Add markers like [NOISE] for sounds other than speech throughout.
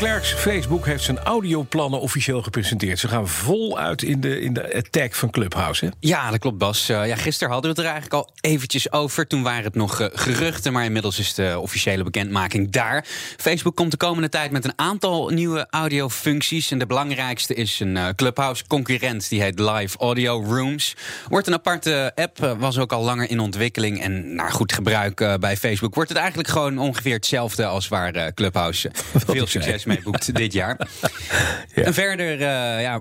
Clerks, Facebook heeft zijn audioplannen officieel gepresenteerd. Ze gaan voluit in de, in de attack van Clubhouse. Hè? Ja, dat klopt, Bas. Uh, ja, gisteren hadden we het er eigenlijk al eventjes over. Toen waren het nog uh, geruchten, maar inmiddels is de officiële bekendmaking daar. Facebook komt de komende tijd met een aantal nieuwe audiofuncties. En de belangrijkste is een uh, Clubhouse-concurrent. Die heet Live Audio Rooms. Wordt een aparte app, was ook al langer in ontwikkeling. En naar goed gebruik bij Facebook wordt het eigenlijk gewoon ongeveer hetzelfde als waar Clubhouse [LAUGHS] veel succes mee boekt [LAUGHS] dit jaar. ja. En verder, uh, ja,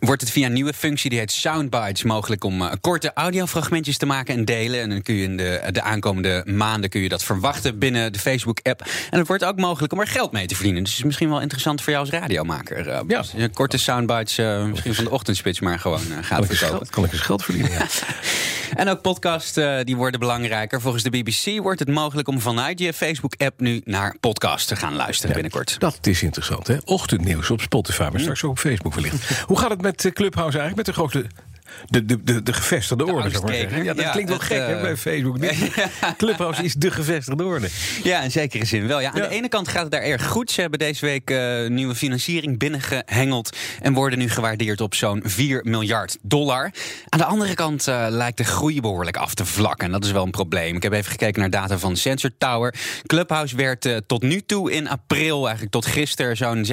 wordt het via een nieuwe functie, die heet Soundbites, mogelijk om uh, korte audiofragmentjes te maken en delen. En dan kun je in de, de aankomende maanden kun je dat verwachten binnen de Facebook-app. En het wordt ook mogelijk om er geld mee te verdienen. Dus het is misschien wel interessant voor jou als radiomaker. Uh, ja. Korte soundbites, uh, misschien van de ochtendspits, maar gewoon gaat verkopen. Ik kan ik eens geld verdienen, ja. [LAUGHS] en ook podcasts die worden belangrijker. Volgens de BBC wordt het mogelijk om vanuit je Facebook-app nu naar podcasts te gaan luisteren ja, binnenkort. Dat is interessant, hè? Ochtendnieuws op Spotify, maar straks ook op Facebook wellicht. Hoe gaat het met Clubhouse eigenlijk? Met de grote de, de, de, de gevestigde de orde, zeg maar zeggen. Ja, dat ja, klinkt wel gek hè, bij Facebook. [LAUGHS] Clubhouse is de gevestigde orde. Ja, in zekere zin wel. Ja, aan de ene kant gaat het daar erg goed. Ze hebben deze week uh, nieuwe financiering binnengehengeld... en worden nu gewaardeerd op zo'n 4 miljard dollar. Aan de andere kant uh, lijkt de groei behoorlijk af te vlakken. En dat is wel een probleem. Ik heb even gekeken naar data van Sensor Tower. Clubhouse werd uh, tot nu toe in april, eigenlijk tot gisteren... zo'n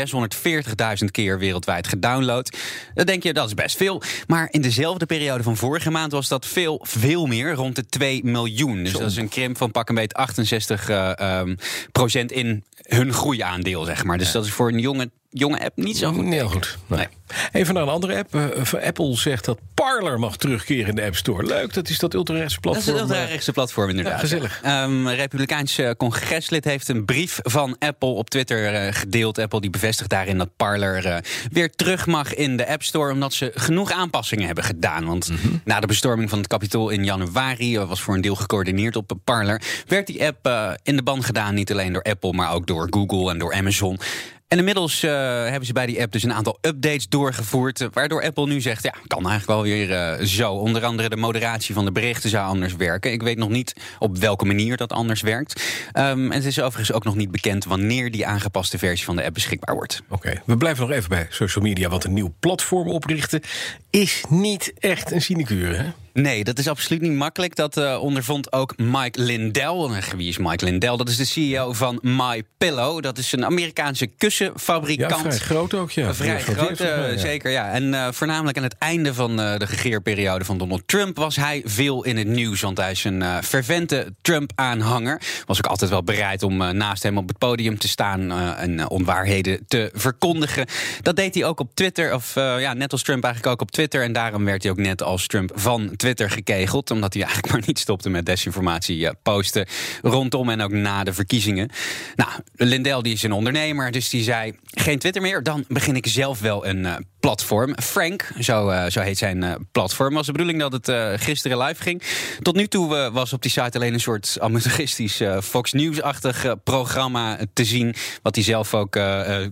640.000 keer wereldwijd gedownload. Dan denk je, dat is best veel. Maar in dezelfde de periode van vorige maand was dat veel, veel meer, rond de 2 miljoen. Dus dat is een krimp van pak een beetje 68 uh, um, procent in hun groeiaandeel, zeg maar. Dus ja. dat is voor een jonge jonge app niet zo goed. Heel goed. Nee. Even naar een andere app. Uh, Apple zegt dat Parler mag terugkeren in de App Store. Leuk, dat is dat ultrarechtse platform. Dat is het ultrarechtse platform, inderdaad. Ja, gezellig. Um, Republikeins congreslid heeft een brief van Apple op Twitter uh, gedeeld. Apple die bevestigt daarin dat Parler uh, weer terug mag in de App Store... omdat ze genoeg aanpassingen hebben gedaan. Want mm -hmm. na de bestorming van het kapitool in januari... was voor een deel gecoördineerd op Parler... werd die app in de ban gedaan, niet alleen door Apple... maar ook door Google en door Amazon. En inmiddels uh, hebben ze bij die app dus een aantal updates doorgevoerd. Uh, waardoor Apple nu zegt: ja, kan eigenlijk wel weer uh, zo. Onder andere de moderatie van de berichten zou anders werken. Ik weet nog niet op welke manier dat anders werkt. Um, en het is overigens ook nog niet bekend wanneer die aangepaste versie van de app beschikbaar wordt. Oké, we blijven nog even bij social media. Want een nieuw platform oprichten is niet echt een sinecure, hè? Nee, dat is absoluut niet makkelijk. Dat uh, ondervond ook Mike Lindell. Wie is Mike Lindell? Dat is de CEO van My Pillow. Dat is een Amerikaanse kussenfabrikant. Ja, vrij groot ook, ja. Vrij groot, uh, ja. zeker, ja. En uh, voornamelijk aan het einde van de regeerperiode van Donald Trump... was hij veel in het nieuws, want hij is een fervente Trump-aanhanger. Was ook altijd wel bereid om naast hem op het podium te staan... en onwaarheden te verkondigen. Dat deed hij ook op Twitter, of ja, net als Trump eigenlijk ook op Twitter. En daarom werd hij ook net als Trump van Twitter gekegeld. Omdat hij eigenlijk [LAUGHS] maar niet stopte met desinformatie posten. Rondom en ook na de verkiezingen. Nou, Lindell die is een ondernemer. Dus die zei: geen Twitter meer. Dan begin ik zelf wel een uh, platform. Frank, zo, uh, zo heet zijn uh, platform. Was de bedoeling dat het gisteren live ging. Tot nu toe was op die site alleen een soort amateuristisch Fox News-achtig programma te zien. Wat hij zelf ook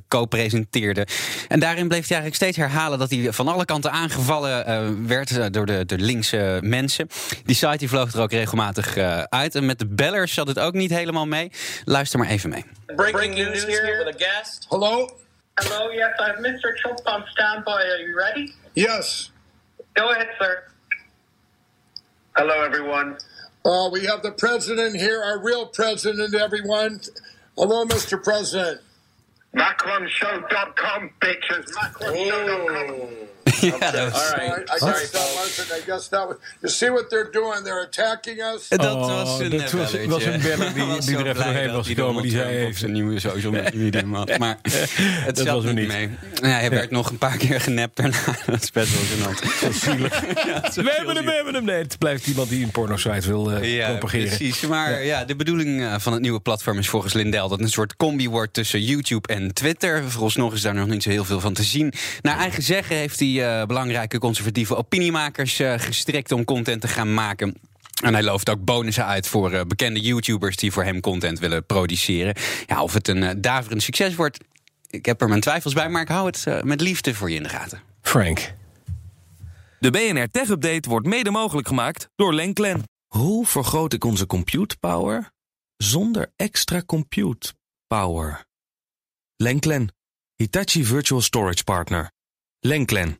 co-presenteerde. En daarin bleef hij eigenlijk steeds herhalen dat hij van alle kanten aangevallen werd door de, de linkse mensen. Die site die vloog er ook regelmatig uh, uit. En met de bellers zat het ook niet helemaal mee. Luister maar even mee. Breaking news here with a guest. Hello? Hello, yes, I have Mr. Trump on standby. Are you ready? Yes. Go ahead, sir. Hello, everyone. Uh, we have the president here, our real president, everyone. Hello, Mr. President. MacronShow.com, bitches. MacronShow.com. ja, [LAUGHS] dat was... All right. I guess that wasn't. I guess that was. You see what they're doing? They're attacking us. Dat was [LAUGHS] een, dat was, was een beller die, die er even doorheen was gekomen. Die zei even zijn nieuwe social media had. [LAUGHS] Maar het dat was er niet mee. Ja, hij werd nog een paar keer genept daarna. Dat is best wel gênant. Dat is zielig. we hebben hem, we hebben hem. Nee, het blijft iemand die een porno-site wil uh, ja, propageren. Precies. Maar ja. ja. de bedoeling van het nieuwe platform is volgens Lindell dat het een soort combi wordt tussen YouTube en Twitter. Vooralsnog is daar nog niet zo heel veel van te zien. Naar eigen zeggen heeft hij uh, belangrijke conservatieve opiniemakers uh, gestrikt om content te gaan maken. En hij looft ook bonussen uit voor bekende YouTubers die voor hem content willen produceren. Ja, of het een daverend succes wordt, ik heb er mijn twijfels bij, maar ik hou het met liefde voor je in de gaten. Frank. De BNR Tech Update wordt mede mogelijk gemaakt door Lenklen. Hoe vergroot ik onze compute power zonder extra compute power? Lenklen, Hitachi Virtual Storage Partner. Lenklen,